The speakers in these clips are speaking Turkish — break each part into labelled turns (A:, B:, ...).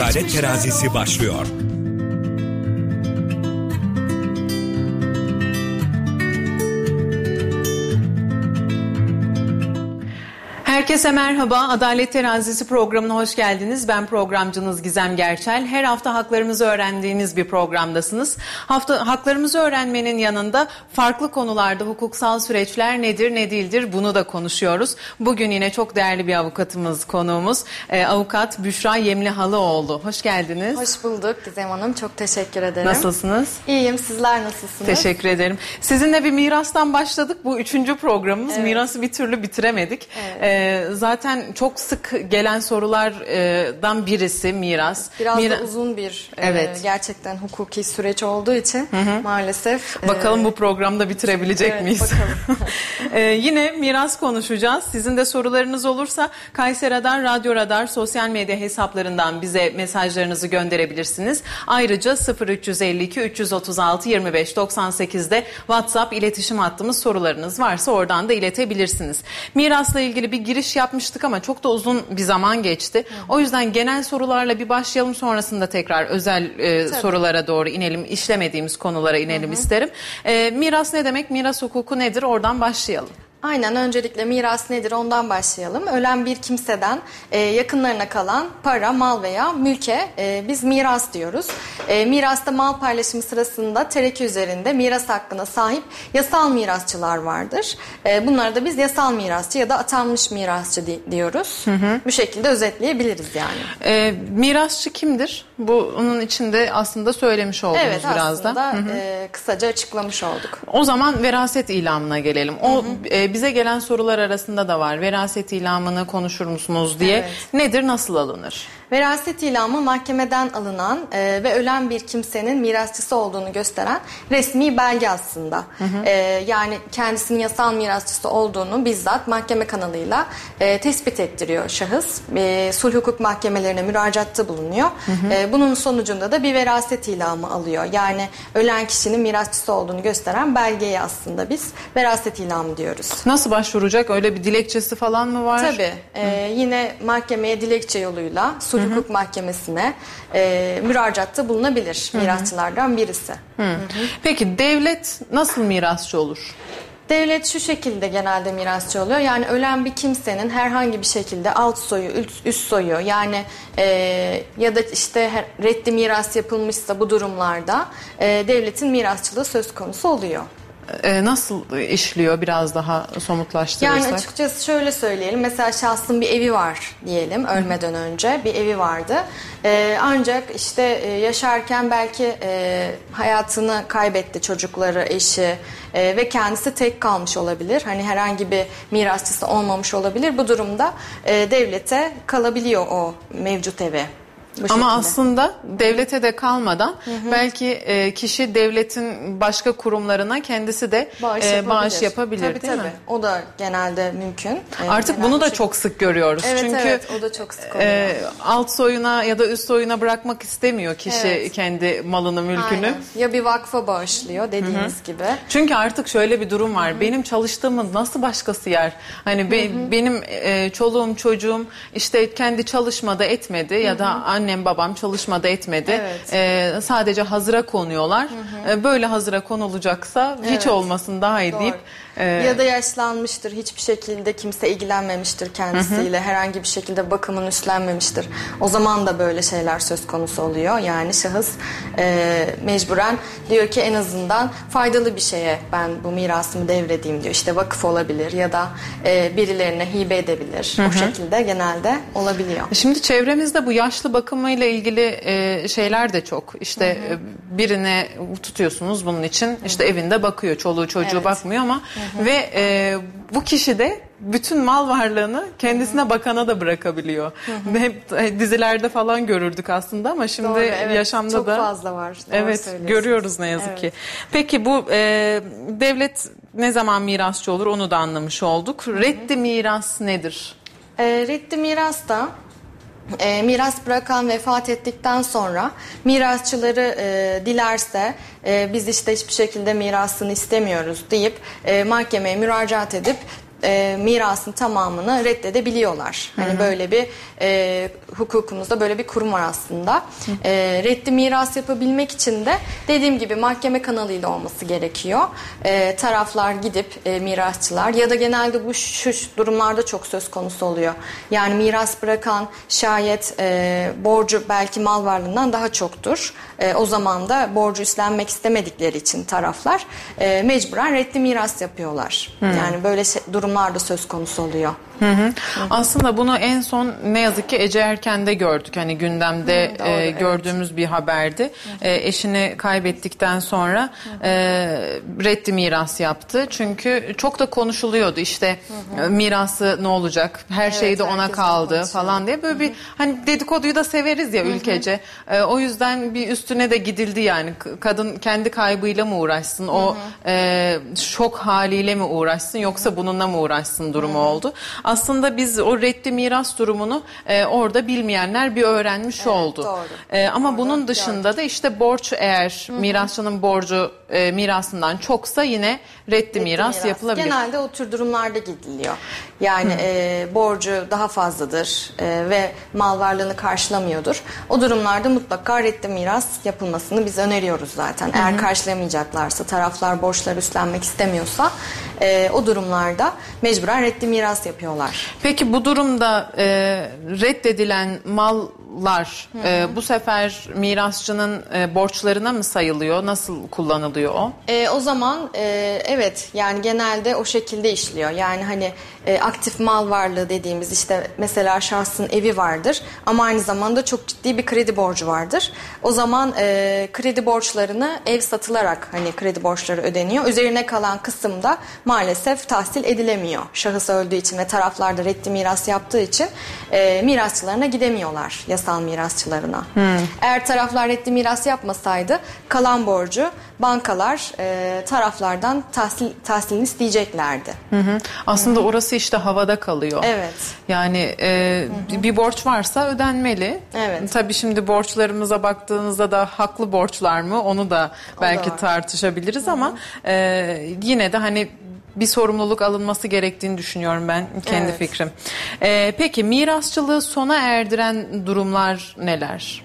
A: Adalet Terazisi başlıyor.
B: Herkese merhaba. Adalet Terazisi programına hoş geldiniz. Ben programcınız Gizem Gerçel. Her hafta haklarımızı öğrendiğiniz bir programdasınız. Hafta haklarımızı öğrenmenin yanında farklı konularda hukuksal süreçler nedir, ne değildir bunu da konuşuyoruz. Bugün yine çok değerli bir avukatımız konuğumuz. Ee, avukat Büşra Yemlihalıoğlu. Hoş geldiniz.
C: Hoş bulduk Gizem Hanım. Çok teşekkür ederim.
B: Nasılsınız?
C: İyiyim. Sizler nasılsınız?
B: Teşekkür ederim. Sizinle bir mirastan başladık. Bu üçüncü programımız.
C: Evet.
B: Mirası bir türlü bitiremedik.
C: Evet.
B: Ee, zaten çok sık gelen sorulardan birisi miras.
C: Biraz
B: Mira-
C: da uzun bir e,
B: Evet.
C: gerçekten hukuki süreç olduğu için maalesef. e,
B: Bakalım bu programda bitirebilecek
C: evet,
B: miyiz?
C: bakalım.
B: Ee, yine miras konuşacağız. Sizin de sorularınız olursa Kayseri Radar, Radyo Radar sosyal medya hesaplarından bize mesajlarınızı gönderebilirsiniz. Ayrıca 0352 336 25 98'de WhatsApp iletişim hattımız sorularınız varsa oradan da iletebilirsiniz. Mirasla ilgili bir giriş yapmıştık ama çok da uzun bir zaman geçti. O yüzden genel sorularla bir başlayalım sonrasında tekrar özel e, sorulara doğru inelim. işlemediğimiz konulara inelim isterim. E, miras ne demek? Miras hukuku nedir? Oradan başlayalım.
C: Aynen öncelikle miras nedir ondan başlayalım. Ölen bir kimseden e, yakınlarına kalan para, mal veya mülke e, biz miras diyoruz. E, mirasta mal paylaşımı sırasında tereke üzerinde miras hakkına sahip yasal mirasçılar vardır. E, bunlara da biz yasal mirasçı ya da atanmış mirasçı di- diyoruz. Bu şekilde özetleyebiliriz yani.
B: E, mirasçı kimdir? Bu onun içinde aslında söylemiş oldunuz
C: Evet
B: biraz da.
C: aslında e, kısaca açıklamış olduk.
B: O zaman veraset ilamına gelelim. O e, bize gelen sorular arasında da var. Veraset ilamını konuşur musunuz diye.
C: Evet.
B: Nedir, nasıl alınır?
C: Veraset ilamı mahkemeden alınan e, ve ölen bir kimsenin mirasçısı olduğunu gösteren resmi belge aslında. E, yani kendisinin yasal mirasçısı olduğunu bizzat mahkeme kanalıyla e, tespit ettiriyor şahıs. E, sulh hukuk mahkemelerine müracaatta bulunuyor. E, bunun sonucunda da bir veraset ilamı alıyor. Yani ölen kişinin mirasçısı olduğunu gösteren belgeye aslında biz veraset ilamı diyoruz.
B: Nasıl başvuracak? Öyle bir dilekçesi falan mı var?
C: Tabii. Ee, yine mahkemeye dilekçe yoluyla sulh hukuk mahkemesine e, müracaatta bulunabilir mirasçılardan birisi.
B: Peki devlet nasıl mirasçı olur?
C: Devlet şu şekilde genelde mirasçı oluyor. Yani ölen bir kimsenin herhangi bir şekilde alt soyu, üst, üst soyu yani e, ya da işte reddi miras yapılmışsa bu durumlarda e, devletin mirasçılığı söz konusu oluyor.
B: Ee, nasıl işliyor biraz daha somutlaştırırsak?
C: Yani açıkçası şöyle söyleyelim. Mesela şahsın bir evi var diyelim ölmeden önce bir evi vardı. Ee, ancak işte e, yaşarken belki e, hayatını kaybetti çocukları, eşi e, ve kendisi tek kalmış olabilir. Hani herhangi bir mirasçısı olmamış olabilir. Bu durumda e, devlete kalabiliyor o mevcut evi. Bu
B: Ama
C: şekilde.
B: aslında devlete de kalmadan belki e, kişi devletin başka kurumlarına kendisi de
C: bağış,
B: e,
C: yapabilir.
B: bağış yapabilir
C: tabii,
B: değil
C: tabii.
B: mi?
C: O da genelde mümkün. Ee,
B: Artık
C: genelde
B: bunu
C: bu
B: da çok sık görüyoruz.
C: Evet,
B: Çünkü
C: evet, o da çok sık oluyor.
B: e, alt soyuna ya da üst soyuna bırakmak istemiyor kişi
C: Evet.
B: kendi malını, mülkünü.
C: Aynen. Ya bir vakfa bağışlıyor dediğiniz gibi.
B: Çünkü artık şöyle bir durum var. Benim çalıştığımın nasıl başkası yer? Hani be- benim e, çoluğum çocuğum işte kendi çalışmada etmedi ya da annem babam çalışmada etmedi.
C: Evet.
B: E, sadece hazıra konuyorlar. E, böyle hazıra konulacaksa hiç
C: Evet.
B: olmasın daha iyi
C: Doğru.
B: deyip e,
C: ya da yaşlanmıştır, hiçbir şekilde kimse ilgilenmemiştir kendisiyle, herhangi bir şekilde bakımını üstlenmemiştir. O zaman da böyle şeyler söz konusu oluyor. Yani şahıs e, mecburen diyor ki en azından faydalı bir şeye ben bu mirasımı devredeyim diyor. İşte vakıf olabilir ya da e, birilerine hibe edebilir. O şekilde genelde olabiliyor.
B: Şimdi çevremizde bu yaşlı bakımıyla ilgili e, şeyler de çok. İşte e, birine tutuyorsunuz bunun için işte evinde bakıyor çoluğu çocuğu
C: Evet.
B: bakmıyor ama ve e, bu kişi de bütün mal varlığını kendisine bakana da bırakabiliyor. Hep e, dizilerde falan görürdük aslında ama şimdi
C: Doğru, evet.
B: yaşamda
C: Çok
B: da
C: fazla var. Doğru
B: evet görüyoruz ne yazık
C: Evet.
B: ki. Peki bu e, devlet ne zaman mirasçı olur onu da anlamış olduk. Reddi miras nedir?
C: E, reddi miras da e, miras bırakan vefat ettikten sonra mirasçıları e, dilerse e, biz işte hiçbir şekilde mirasını istemiyoruz deyip e, mahkemeye müracaat edip e, mirasın tamamını reddedebiliyorlar. Hani böyle bir e, hukukumuzda böyle bir kurum var aslında. E, reddi miras yapabilmek için de dediğim gibi mahkeme kanalıyla olması gerekiyor. E, taraflar gidip e, mirasçılar ya da genelde bu şu durumlarda çok söz konusu oluyor. Yani miras bırakan şayet e, borcu belki mal varlığından daha çoktur. E, o zaman da borcu üstlenmek istemedikleri için taraflar e, mecburen reddi miras yapıyorlar. Yani böyle şey, durumlarda söz konusu oluyor.
B: Hı hı. Aslında bunu en son ne yazık ki Ece Erken'de gördük. Hani gündemde
C: Hı, doğru,
B: e,
C: evet.
B: gördüğümüz bir haberdi. E, eşini kaybettikten sonra e, reddi miras yaptı. Çünkü çok da konuşuluyordu işte e, mirası ne olacak? Her
C: Evet,
B: şey de ona kaldı
C: konuşuyor.
B: falan diye böyle bir hani dedikoduyu da severiz ya ülkece. E, o yüzden bir üstüne de gidildi yani. Kadın kendi kaybıyla mı uğraşsın? O e, şok haliyle mi uğraşsın yoksa bununla mı uğraşsın durumu oldu. Aslında biz o reddi miras durumunu e, orada bilmeyenler bir öğrenmiş oldu.
C: doğru.
B: E, ama
C: Orada
B: bunun dışında da işte borç eğer mirasçının borcu e, mirasından çoksa yine reddi, miras, yapılabilir.
C: Genelde o tür durumlarda gidiliyor. Yani e, borcu daha fazladır e, ve mal varlığını karşılamıyordur. O durumlarda mutlaka reddi miras yapılmasını biz öneriyoruz zaten. Eğer karşılayamayacaklarsa, taraflar borçları üstlenmek istemiyorsa e, o durumlarda mecburen reddi miras yapıyorlar.
B: Peki bu durumda e, reddedilen mallar e, bu sefer mirasçının e, borçlarına mı sayılıyor? Nasıl kullanılıyor o?
C: E, o zaman e, evet yani genelde o şekilde işliyor. Yani hani e, aktif mal varlığı dediğimiz işte mesela şahsın evi vardır ama aynı zamanda çok ciddi bir kredi borcu vardır. O zaman e, kredi borçlarını ev satılarak hani kredi borçları ödeniyor. Üzerine kalan kısımda maalesef tahsil edilemiyor. Şahıs öldüğü için ve taraflar da reddi miras yaptığı için e, mirasçılarına gidemiyorlar yasal mirasçılarına. Eğer taraflar reddi miras yapmasaydı kalan borcu bankalar e, taraflardan tahsil, tahsilini isteyeceklerdi.
B: Hı hı. Aslında orası işte havada kalıyor.
C: Evet.
B: Yani e, bir borç varsa ödenmeli.
C: Evet.
B: Tabii şimdi borçlarımıza baktığınızda da haklı borçlar mı onu da belki
C: var.
B: tartışabiliriz ama e, yine de hani bir sorumluluk alınması gerektiğini düşünüyorum ben kendi
C: Evet.
B: fikrim. E, peki mirasçılığı sona erdiren durumlar neler?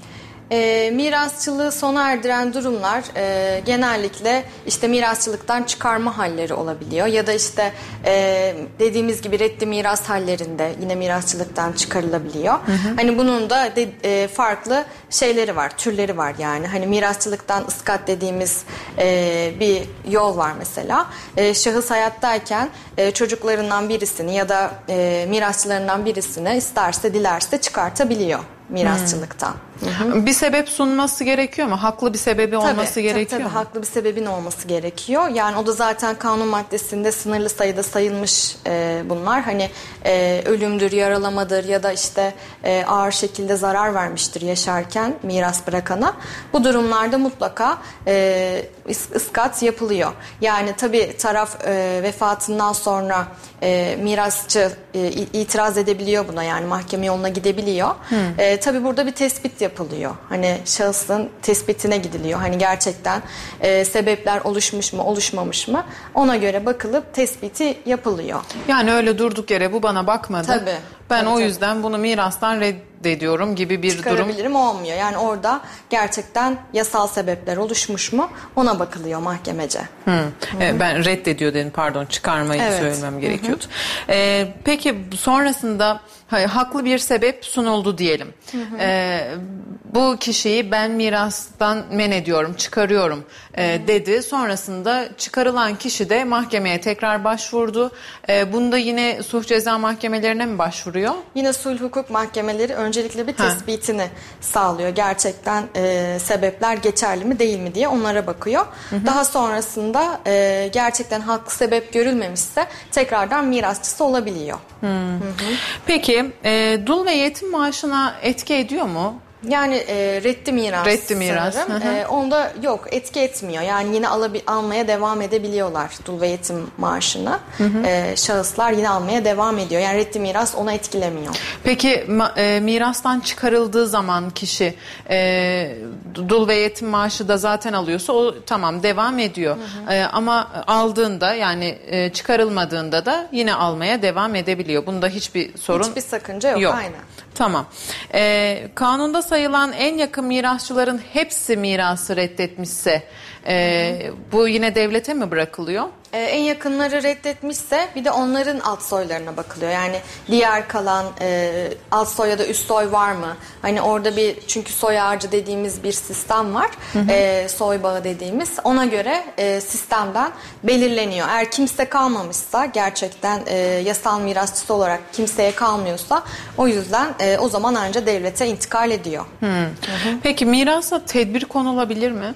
C: E, mirasçılığı sona erdiren durumlar e, genellikle işte mirasçılıktan çıkarma halleri olabiliyor ya da işte e, dediğimiz gibi reddi miras hallerinde yine mirasçılıktan çıkarılabiliyor. Hani bunun da de- e, farklı şeyleri var, türleri var yani. Hani mirasçılıktan ıskat dediğimiz e, bir yol var mesela. E, şahıs hayattayken e, çocuklarından birisini ya da e, mirasçılarından birisini isterse dilerse çıkartabiliyor mirasçılıktan.
B: Bir sebep sunması gerekiyor mu? Haklı bir sebebi olması
C: tabii,
B: gerekiyor
C: tabii,
B: mu?
C: haklı bir sebebin olması gerekiyor. Yani o da zaten kanun maddesinde sınırlı sayıda sayılmış e, bunlar. Hani e, ölümdür, yaralamadır ya da işte e, ağır şekilde zarar vermiştir yaşarken miras bırakana. Bu durumlarda mutlaka e, is- ıskat yapılıyor. Yani tabii taraf e, vefatından sonra e, mirasçı e, itiraz edebiliyor buna yani mahkeme yoluna gidebiliyor. E, tabii burada bir tespit yapılıyor. Hani şahsın tespitine gidiliyor. Hani gerçekten e, sebepler oluşmuş mu oluşmamış mı ona göre bakılıp tespiti yapılıyor.
B: Yani öyle durduk yere bu bana bakmadı.
C: Tabii,
B: Ben
C: tabii,
B: o yüzden bunu mirastan reddediyorum gibi bir durum.
C: Çıkarabilirim olmuyor. Yani orada gerçekten yasal sebepler oluşmuş mu ona bakılıyor mahkemece.
B: Hı. E, ben reddediyor dedim pardon çıkarmayı
C: Evet.
B: söylemem gerekiyordu. E, peki sonrasında hayır, haklı bir sebep sunuldu diyelim. E, bu kişiyi ben mirastan men ediyorum, çıkarıyorum e, dedi. Sonrasında çıkarılan kişi de mahkemeye tekrar başvurdu. E, bunda yine suç ceza mahkemelerine mi başvuruyor?
C: Yine sulh hukuk mahkemeleri öncelikle bir
B: Ha.
C: tespitini sağlıyor. Gerçekten e, sebepler geçerli mi değil mi diye onlara bakıyor. Daha sonrasında e, gerçekten haklı sebep görülmemişse tekrardan mirasçısı olabiliyor.
B: Peki e, dul ve yetim maaşına etki ediyor mu?
C: Yani e, reddi miras.
B: Reddi miras.
C: E, onda yok etki etmiyor. Yani yine alabi, almaya devam edebiliyorlar dul ve yetim maaşını. E, şahıslar yine almaya devam ediyor. Yani reddi miras onu etkilemiyor.
B: Peki e, mirastan çıkarıldığı zaman kişi e, dul ve yetim maaşı da zaten alıyorsa o tamam devam ediyor. E, ama aldığında yani e, çıkarılmadığında da yine almaya devam edebiliyor. Bunda hiçbir sorun
C: Hiçbir sakınca yok. Aynen.
B: Tamam. E, kanunda sayılan en yakın mirasçıların hepsi mirası reddetmişse e, bu yine devlete mi bırakılıyor?
C: Ee, en yakınları reddetmişse bir de onların alt soylarına bakılıyor. Yani diğer kalan e, alt soy ya da üst soy var mı? Hani orada bir çünkü soy ağacı dediğimiz bir sistem var. E, soy bağı dediğimiz. Ona göre e, sistemden belirleniyor. Eğer kimse kalmamışsa gerçekten e, yasal mirasçısı olarak kimseye kalmıyorsa o yüzden e, o zaman ancak devlete intikal ediyor.
B: Peki mirasa tedbir konulabilir mi?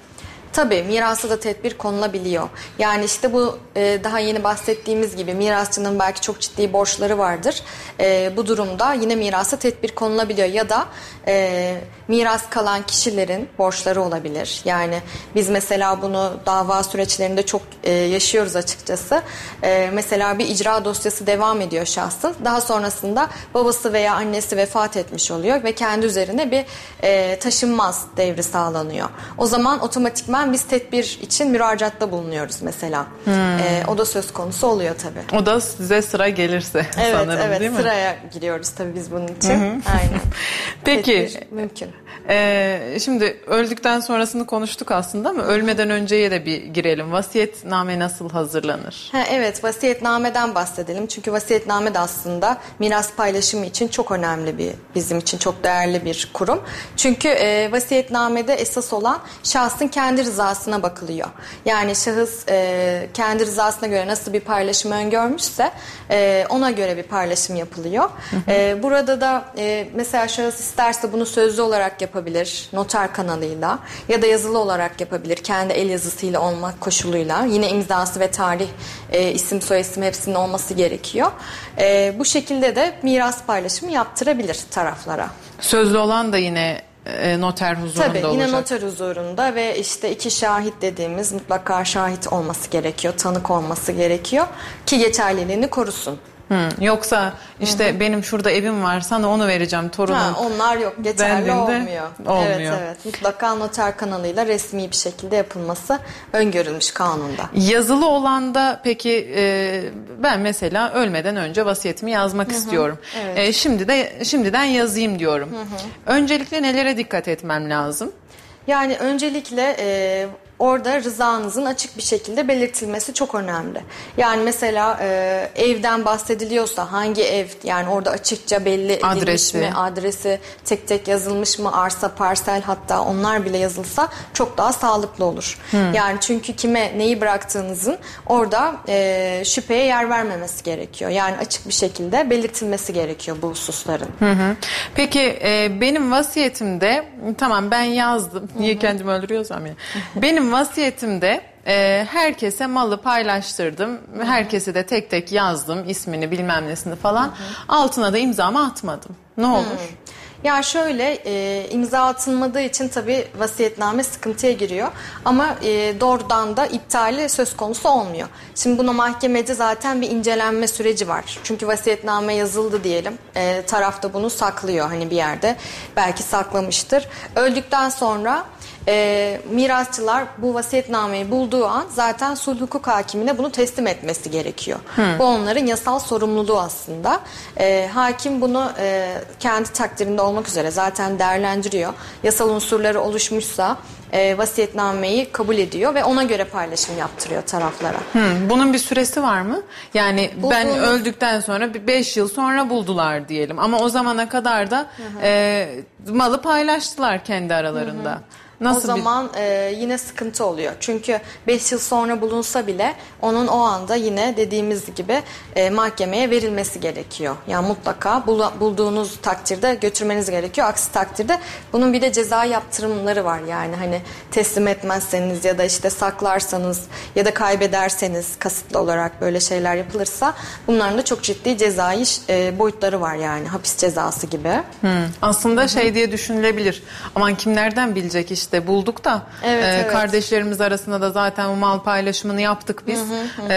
C: Tabii mirasa da tedbir konulabiliyor. Yani işte bu e, daha yeni bahsettiğimiz gibi mirasçının belki çok ciddi borçları vardır. E, bu durumda yine mirasa tedbir konulabiliyor ya da e, miras kalan kişilerin borçları olabilir. Yani biz mesela bunu dava süreçlerinde çok e, yaşıyoruz açıkçası. E, mesela bir icra dosyası devam ediyor şahsın. Daha sonrasında babası veya annesi vefat etmiş oluyor ve kendi üzerine bir e, taşınmaz devri sağlanıyor. O zaman otomatikman biz tedbir için müracaatta bulunuyoruz mesela. E, o da söz konusu oluyor tabii.
B: O da size sıra gelirse
C: Evet
B: sanırım
C: evet
B: değil mi?
C: sıraya giriyoruz tabii biz bunun için. Aynen.
B: Peki
C: Tedbir mümkün.
B: e, şimdi öldükten sonrasını konuştuk aslında ama ölmeden önceye de bir girelim. Vasiyetname nasıl hazırlanır?
C: Ha, evet vasiyetnameden bahsedelim. Çünkü vasiyetname de aslında miras paylaşımı için çok önemli bir bizim için çok değerli bir kurum. Çünkü e, vasiyetnamede esas olan şahsın kendi rızasına bakılıyor. Yani şahıs e, kendi rızasına göre nasıl bir paylaşım öngörmüşse e, ona göre bir paylaşım yapılıyor. E, burada da e, mesela şahıs isterse bunu sözlü olarak yapabilir noter kanalıyla ya da yazılı olarak yapabilir kendi el yazısıyla olmak koşuluyla. Yine imzası ve tarih, e, isim soyisim hepsinin olması gerekiyor. E, bu şekilde de miras paylaşımı yaptırabilir taraflara.
B: Sözlü olan da yine e, noter huzurunda
C: Tabii
B: olacak.
C: yine noter huzurunda ve işte iki şahit dediğimiz mutlaka şahit olması gerekiyor, tanık olması gerekiyor ki geçerliliğini korusun.
B: Hı, Yoksa işte benim şurada evim var sana onu vereceğim torunum.
C: Ha, onlar yok geçerli olmuyor.
B: olmuyor.
C: Evet evet mutlaka noter kanalıyla resmi bir şekilde yapılması öngörülmüş kanunda.
B: Yazılı olan da peki e, ben mesela ölmeden önce vasiyetimi yazmak istiyorum.
C: evet.
B: E, şimdi de şimdiden yazayım diyorum. Öncelikle nelere dikkat etmem lazım?
C: Yani öncelikle e, orada rızanızın açık bir şekilde belirtilmesi çok önemli. Yani mesela e, evden bahsediliyorsa hangi ev yani orada açıkça belli edilmiş
B: Adresi.
C: mi, adresi tek tek yazılmış mı, arsa, parsel hatta onlar bile yazılsa çok daha sağlıklı olur. Yani çünkü kime neyi bıraktığınızın orada e, şüpheye yer vermemesi gerekiyor. Yani açık bir şekilde belirtilmesi gerekiyor bu hususların.
B: Hı hı. Peki e, benim vasiyetimde tamam ben yazdım. Niye kendimi öldürüyorsam ya. Benim vasiyetimde e, herkese malı paylaştırdım. Herkese de tek tek yazdım ismini bilmem nesini falan. Altına da imzamı atmadım. Ne olur?
C: Ya şöyle e, imza atılmadığı için tabii vasiyetname sıkıntıya giriyor. Ama e, doğrudan da iptali söz konusu olmuyor. Şimdi buna mahkemede zaten bir incelenme süreci var. Çünkü vasiyetname yazıldı diyelim. E, taraf da bunu saklıyor hani bir yerde. Belki saklamıştır. Öldükten sonra e, mirasçılar bu vasiyetnameyi bulduğu an zaten sulh hukuk hakimine bunu teslim etmesi gerekiyor. Bu onların yasal sorumluluğu aslında. E, hakim bunu e, kendi takdirinde olmak üzere zaten değerlendiriyor. Yasal unsurları oluşmuşsa e, vasiyetnameyi kabul ediyor ve ona göre paylaşım yaptırıyor taraflara.
B: Hı, bunun bir süresi var mı? Yani ben
C: Bulduğunuz-
B: öldükten sonra bir 5 yıl sonra buldular diyelim. Ama o zamana kadar da e, malı paylaştılar kendi aralarında. Nasıl
C: o
B: bir-
C: zaman e, yine sıkıntı oluyor. Çünkü 5 yıl sonra bulunsa bile onun o anda yine dediğimiz gibi e, mahkemeye verilmesi gerekiyor. Yani mutlaka bula- bulduğunuz takdirde götürmeniz gerekiyor. Aksi takdirde bunun bir de ceza yaptırımları var. Yani hani teslim etmezseniz ya da işte saklarsanız ya da kaybederseniz kasıtlı olarak böyle şeyler yapılırsa bunların da çok ciddi cezai e, boyutları var yani hapis cezası gibi.
B: Hmm. Aslında şey diye düşünülebilir. Aman kim nereden bilecek işte bulduk da
C: Evet,
B: e,
C: evet.
B: kardeşlerimiz arasında da zaten o mal paylaşımını yaptık biz. E,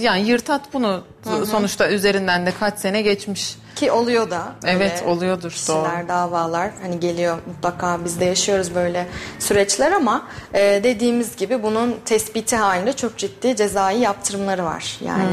B: yani yırtat bunu sonuçta üzerinden de kaç sene geçmiş.
C: Ki oluyor da.
B: Evet, oluyordur,
C: Kişiler,
B: doğru.
C: davalar hani geliyor mutlaka biz de yaşıyoruz böyle süreçler ama e, dediğimiz gibi bunun tespiti halinde çok ciddi cezai yaptırımları var. Yani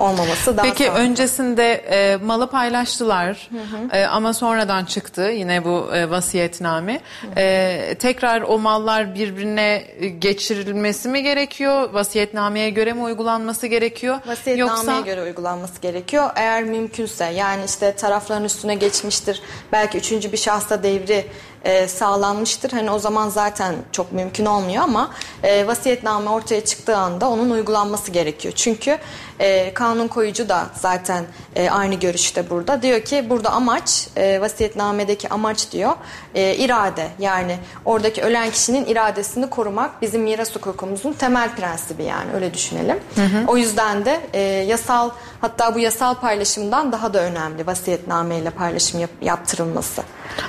C: olmaması daha
B: Hmm. Peki
C: sağlıklı.
B: öncesinde e, malı paylaştılar E, ama sonradan çıktı yine bu e, vasiyetname. E, tekrar o mallar birbirine geçirilmesi mi gerekiyor? Vasiyetnameye göre mi uygulanması gerekiyor?
C: Vasiyetnameye
B: Yoksa
C: göre uygulanması gerekiyor. Eğer mümkünse yani işte tarafların üstüne geçmiştir. Belki üçüncü bir şahsa devri e, sağlanmıştır. Hani o zaman zaten çok mümkün olmuyor ama e, vasiyetname ortaya çıktığı anda onun uygulanması gerekiyor. Çünkü e, kanun koyucu da zaten e, aynı görüşte burada. Diyor ki burada amaç e, vasiyetnamedeki amaç diyor e, irade yani oradaki ölen kişinin iradesini korumak bizim miras hukukumuzun temel prensibi yani öyle düşünelim. O yüzden de e, yasal hatta bu yasal paylaşımdan daha da önemli vasiyetnameyle paylaşım yap- yaptırılması.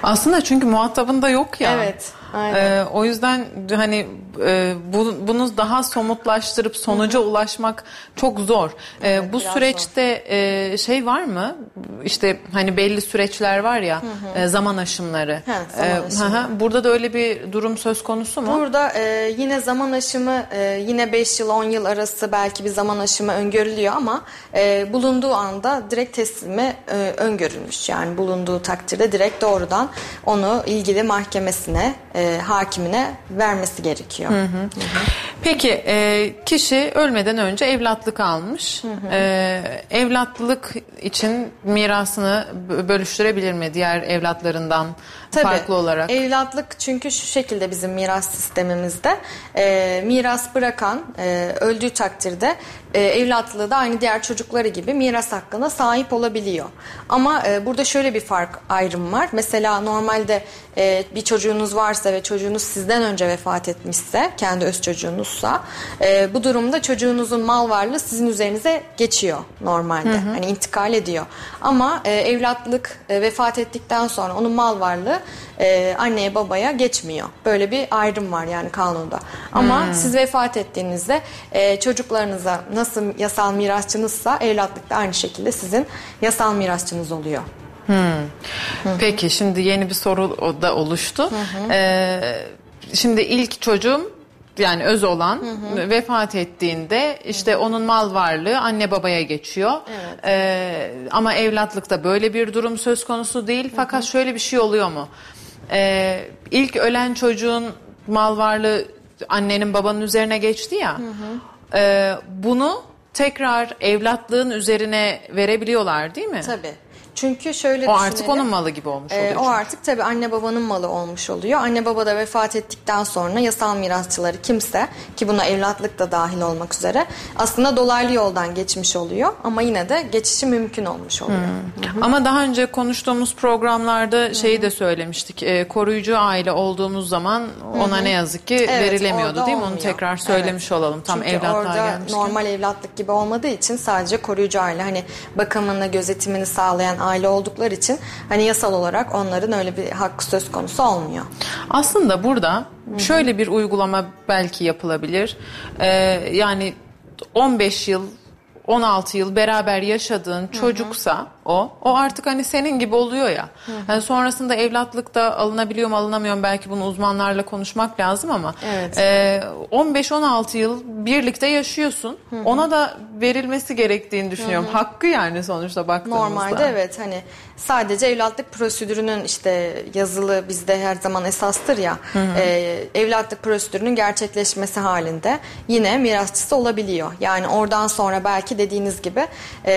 B: Aslında çünkü muhatabında yok ya.
C: Evet, aynen.
B: E, o yüzden hani e, bu, bunu daha somutlaştırıp sonuca ulaşmak çok zor. E,
C: Evet,
B: bu süreçte e, şey var mı? İşte hani belli süreçler var ya e, zaman aşımları.
C: He, zaman
B: E,
C: aşımı.
B: hı. Burada da öyle bir durum söz konusu mu?
C: Burada e, yine zaman aşımı e, yine 5 yıl 10 yıl arası belki bir zaman aşımı öngörülüyor ama e, bulunduğu anda direkt teslimi e, öngörülmüş. Yani bulunduğu takdirde direkt doğrudan onu ilgili mahkemesine, e, hakimine vermesi gerekiyor.
B: Peki e, kişi ölmeden önce evlatlık almış. E, evlatlık için mirasını bö- bölüştürebilir mi diğer evlatlarından
C: Tabii.
B: farklı olarak?
C: Evlatlık çünkü şu şekilde bizim miras sistemimizde e, miras bırakan e, öldüğü takdirde e, evlatlığı da aynı diğer çocukları gibi miras hakkına sahip olabiliyor. Ama e, burada şöyle bir fark ayrım var. Mesela normalde e, bir çocuğunuz varsa ve çocuğunuz sizden önce vefat etmişse kendi öz çocuğunuzsa e, bu durumda çocuğunuzun mal varlığı sizin üzerinize geçiyor normalde. Hani intikal ediyor. Ama e, evlatlık e, vefat ettikten sonra onun mal varlığı e, anneye babaya geçmiyor. Böyle bir ayrım var yani kanunda. Ama siz vefat ettiğinizde e, çocuklarınıza nasıl yasal mirasçınızsa evlatlık da aynı şekilde sizin yasal mirasçınız oluyor.
B: Peki şimdi yeni bir soru da oluştu. E, şimdi ilk çocuğum yani öz olan vefat ettiğinde işte onun mal varlığı anne babaya geçiyor. E, ama evlatlıkta böyle bir durum söz konusu değil. Fakat şöyle bir şey oluyor mu? E, ilk ölen çocuğun mal varlığı annenin babanın üzerine geçti ya. E, bunu tekrar evlatlığın üzerine verebiliyorlar değil mi?
C: Tabii. Çünkü şöyle
B: O artık onun malı gibi olmuş
C: Ee,
B: oluyor.
C: o
B: çünkü.
C: artık tabii anne babanın malı olmuş oluyor. Anne baba da vefat ettikten sonra yasal mirasçıları kimse ki buna evlatlık da dahil olmak üzere aslında dolaylı yoldan geçmiş oluyor ama yine de geçişi mümkün olmuş oluyor.
B: Ama daha önce konuştuğumuz programlarda şeyi de söylemiştik. e, koruyucu aile olduğumuz zaman ona ne yazık ki
C: Evet,
B: verilemiyordu değil mi? Onu tekrar söylemiş
C: Evet.
B: olalım. Tam
C: Çünkü orada
B: gelmişken.
C: normal evlatlık gibi olmadığı için sadece koruyucu aile hani bakımını gözetimini sağlayan aile oldukları için hani yasal olarak onların öyle bir hakkı söz konusu olmuyor.
B: Aslında burada şöyle bir uygulama belki yapılabilir. Ee, yani 15 yıl 16 yıl beraber yaşadığın çocuksa o, o artık hani senin gibi oluyor ya. Yani sonrasında evlatlık da alınabiliyor mu alınamıyor mu belki bunu uzmanlarla konuşmak lazım ama
C: Evet.
B: e, 15-16 yıl birlikte yaşıyorsun. Ona da verilmesi gerektiğini düşünüyorum. Hakkı yani sonuçta baktığımızda.
C: Normalde evet hani sadece evlatlık prosedürünün işte yazılı bizde her zaman esastır ya e, evlatlık prosedürünün gerçekleşmesi halinde yine mirasçısı olabiliyor. Yani oradan sonra belki dediğiniz gibi e,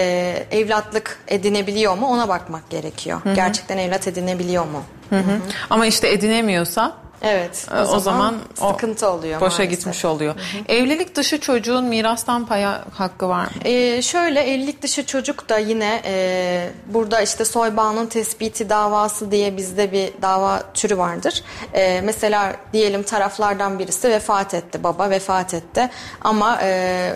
C: evlatlık edinebiliyor mu ona bakmak gerekiyor. Gerçekten evlat edinebiliyor mu?
B: Hı hı. Ama işte edinemiyorsa
C: Evet.
B: E, o zaman o
C: sıkıntı oluyor
B: boşa
C: maalesef.
B: gitmiş oluyor. Evlilik dışı çocuğun mirastan paya hakkı var mı?
C: Ee, şöyle evlilik dışı çocuk da yine e, burada işte soybağının tespiti davası diye bizde bir dava türü vardır. E, mesela diyelim taraflardan birisi vefat etti, baba vefat etti ama e,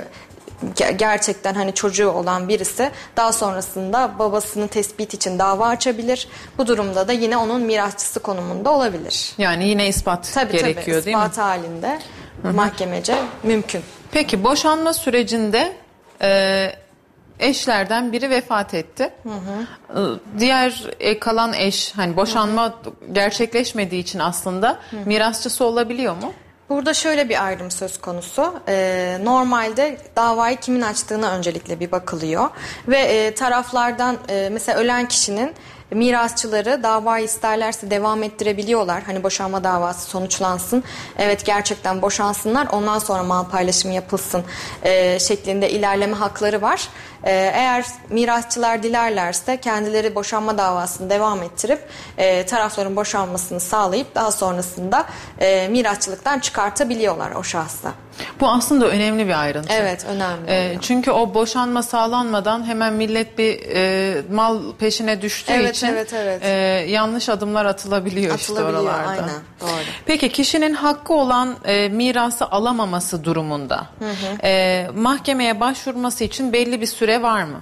C: gerçekten hani çocuğu olan birisi daha sonrasında babasının tespit için dava açabilir. Bu durumda da yine onun mirasçısı konumunda olabilir.
B: Yani yine ispat
C: Tabii
B: gerekiyor
C: tabii
B: değil mi?
C: ispat halinde mahkemece mümkün.
B: Peki boşanma sürecinde e, eşlerden biri vefat etti. E, Diğer e, kalan eş hani boşanma gerçekleşmediği için aslında mirasçısı olabiliyor mu?
C: Burada şöyle bir ayrım söz konusu. Ee, normalde davayı kimin açtığına öncelikle bir bakılıyor. Ve e, taraflardan e, mesela ölen kişinin mirasçıları davayı isterlerse devam ettirebiliyorlar. Hani boşanma davası sonuçlansın. Evet gerçekten boşansınlar. Ondan sonra mal paylaşımı yapılsın e, şeklinde ilerleme hakları var. E, eğer mirasçılar dilerlerse kendileri boşanma davasını devam ettirip e, tarafların boşanmasını sağlayıp daha sonrasında e, mirasçılıktan çıkartabiliyorlar o şahsı.
B: Bu aslında önemli bir ayrıntı.
C: Evet önemli.
B: E, çünkü o boşanma sağlanmadan hemen millet bir e, mal peşine düştüğü
C: Evet,
B: için
C: evet, evet.
B: e, yanlış adımlar atılabiliyor, işte
C: Atılabiliyor,
B: oralarda.
C: aynen, doğru.
B: Peki kişinin hakkı olan e, mirası alamaması durumunda e, mahkemeye başvurması için belli bir süre var mı?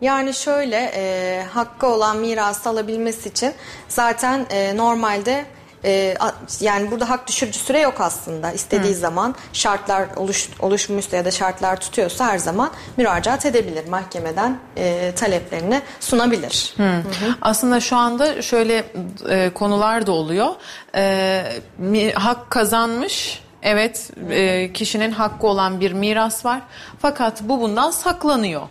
C: Yani şöyle e, hakkı olan mirası alabilmesi için zaten e, normalde e, a- yani burada hak düşürücü süre yok aslında. İstediği zaman şartlar oluş, oluşmuşsa ya da şartlar tutuyorsa her zaman müracaat edebilir. Mahkemeden e, taleplerini sunabilir.
B: Aslında şu anda şöyle e, konular da oluyor. E, mi- hak kazanmış. Evet, e, kişinin hakkı olan bir miras var. Fakat bu bundan saklanıyor.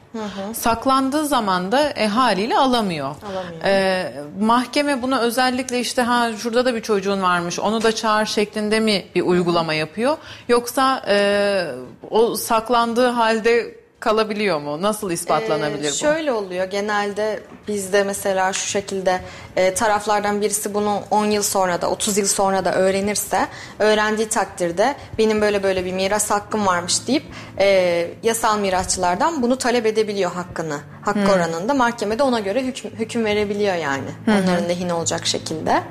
B: Saklandığı zaman da e, haliyle alamıyor.
C: Alamıyor.
B: E, mahkeme bunu özellikle işte ha şurada da bir çocuğun varmış, onu da çağır şeklinde mi bir uygulama yapıyor? Yoksa e, o saklandığı halde kalabiliyor mu? Nasıl ispatlanabilir
C: Ee,
B: bu?
C: Şöyle oluyor genelde bizde mesela şu şekilde e, taraflardan birisi bunu 10 yıl sonra da 30 yıl sonra da öğrenirse öğrendiği takdirde benim böyle böyle bir miras hakkım varmış deyip e, yasal mirasçılardan bunu talep edebiliyor hakkını. Hakkı oranında mahkemede ona göre hüküm, hüküm verebiliyor yani onların lehine olacak şekilde.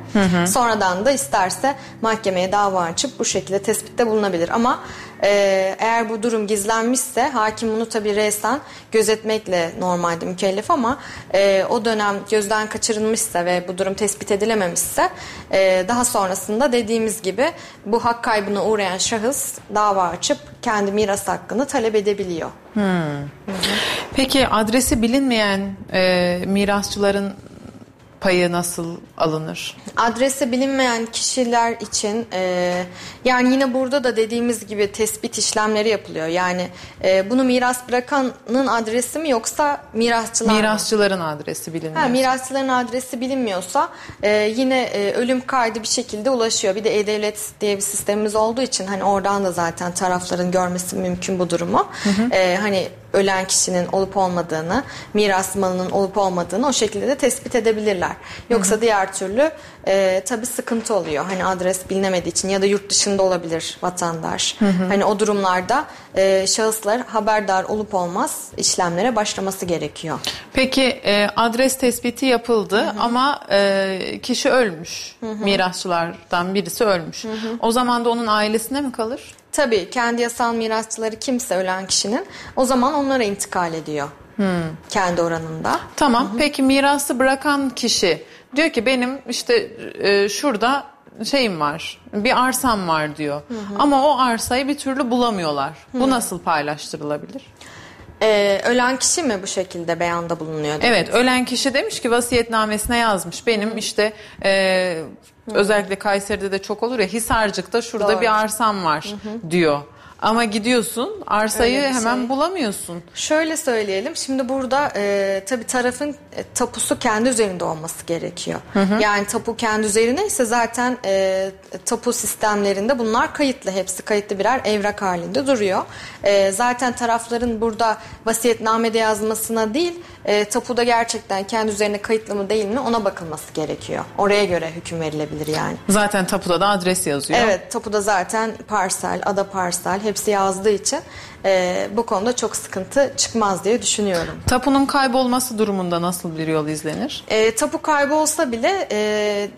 C: Sonradan da isterse mahkemeye dava açıp bu şekilde tespitte bulunabilir ama ee, eğer bu durum gizlenmişse hakim bunu tabii resen gözetmekle normalde mükellef ama e, o dönem gözden kaçırılmışsa ve bu durum tespit edilememişse e, daha sonrasında dediğimiz gibi bu hak kaybına uğrayan şahıs dava açıp kendi miras hakkını talep edebiliyor.
B: Peki adresi bilinmeyen e, mirasçıların payı nasıl alınır?
C: Adresi bilinmeyen kişiler için e, yani yine burada da dediğimiz gibi tespit işlemleri yapılıyor. Yani e, bunu miras bırakanın adresi mi yoksa mirasçılar mı?
B: Mirasçıların adresi bilinmiyor.
C: Ha, mirasçıların adresi bilinmiyorsa e, yine e, ölüm kaydı bir şekilde ulaşıyor. Bir de E-Devlet diye bir sistemimiz olduğu için hani oradan da zaten tarafların görmesi mümkün bu durumu. E, hani ölen kişinin olup olmadığını, miras malının olup olmadığını o şekilde de tespit edebilirler. Yoksa diğer türlü e, tabii sıkıntı oluyor. Hani adres bilinemediği için ya da yurt dışında olabilir vatandaş. Hani o durumlarda e, şahıslar haberdar olup olmaz işlemlere başlaması gerekiyor.
B: Peki e, adres tespiti yapıldı ama e, kişi ölmüş. Mirasçılardan birisi ölmüş. O zaman da onun ailesine mi kalır?
C: Tabii kendi yasal mirasçıları kimse ölen kişinin o zaman onlara intikal ediyor. Kendi oranında.
B: Tamam. Peki mirası bırakan kişi diyor ki benim işte e, şurada şeyim var. Bir arsam var diyor. Ama o arsayı bir türlü bulamıyorlar. Bu nasıl paylaştırılabilir?
C: Ee, ölen kişi mi bu şekilde beyanda bulunuyor?
B: Evet ölen kişi demiş ki vasiyetnamesine yazmış. Benim işte e, özellikle Kayseri'de de çok olur ya Hisarcık'ta şurada
C: Doğru.
B: bir arsam var diyor. Ama gidiyorsun arsayı
C: bir
B: hemen
C: şey.
B: bulamıyorsun.
C: Şöyle söyleyelim. Şimdi burada e, tabii tarafın e, tapusu kendi üzerinde olması gerekiyor. Yani tapu kendi üzerine ise zaten e, tapu sistemlerinde bunlar kayıtlı. Hepsi kayıtlı birer evrak halinde duruyor. E, zaten tarafların burada vasiyetnamede yazmasına değil e, tapuda gerçekten kendi üzerine kayıtlı mı değil mi ona bakılması gerekiyor. Oraya göre hüküm verilebilir yani.
B: Zaten tapuda da adres yazıyor.
C: Evet tapuda zaten parsel, ada parsel hepsi yazdığı için e, bu konuda çok sıkıntı çıkmaz diye düşünüyorum.
B: Tapunun kaybolması durumunda nasıl bir yol izlenir?
C: E, tapu kaybı olsa bile e,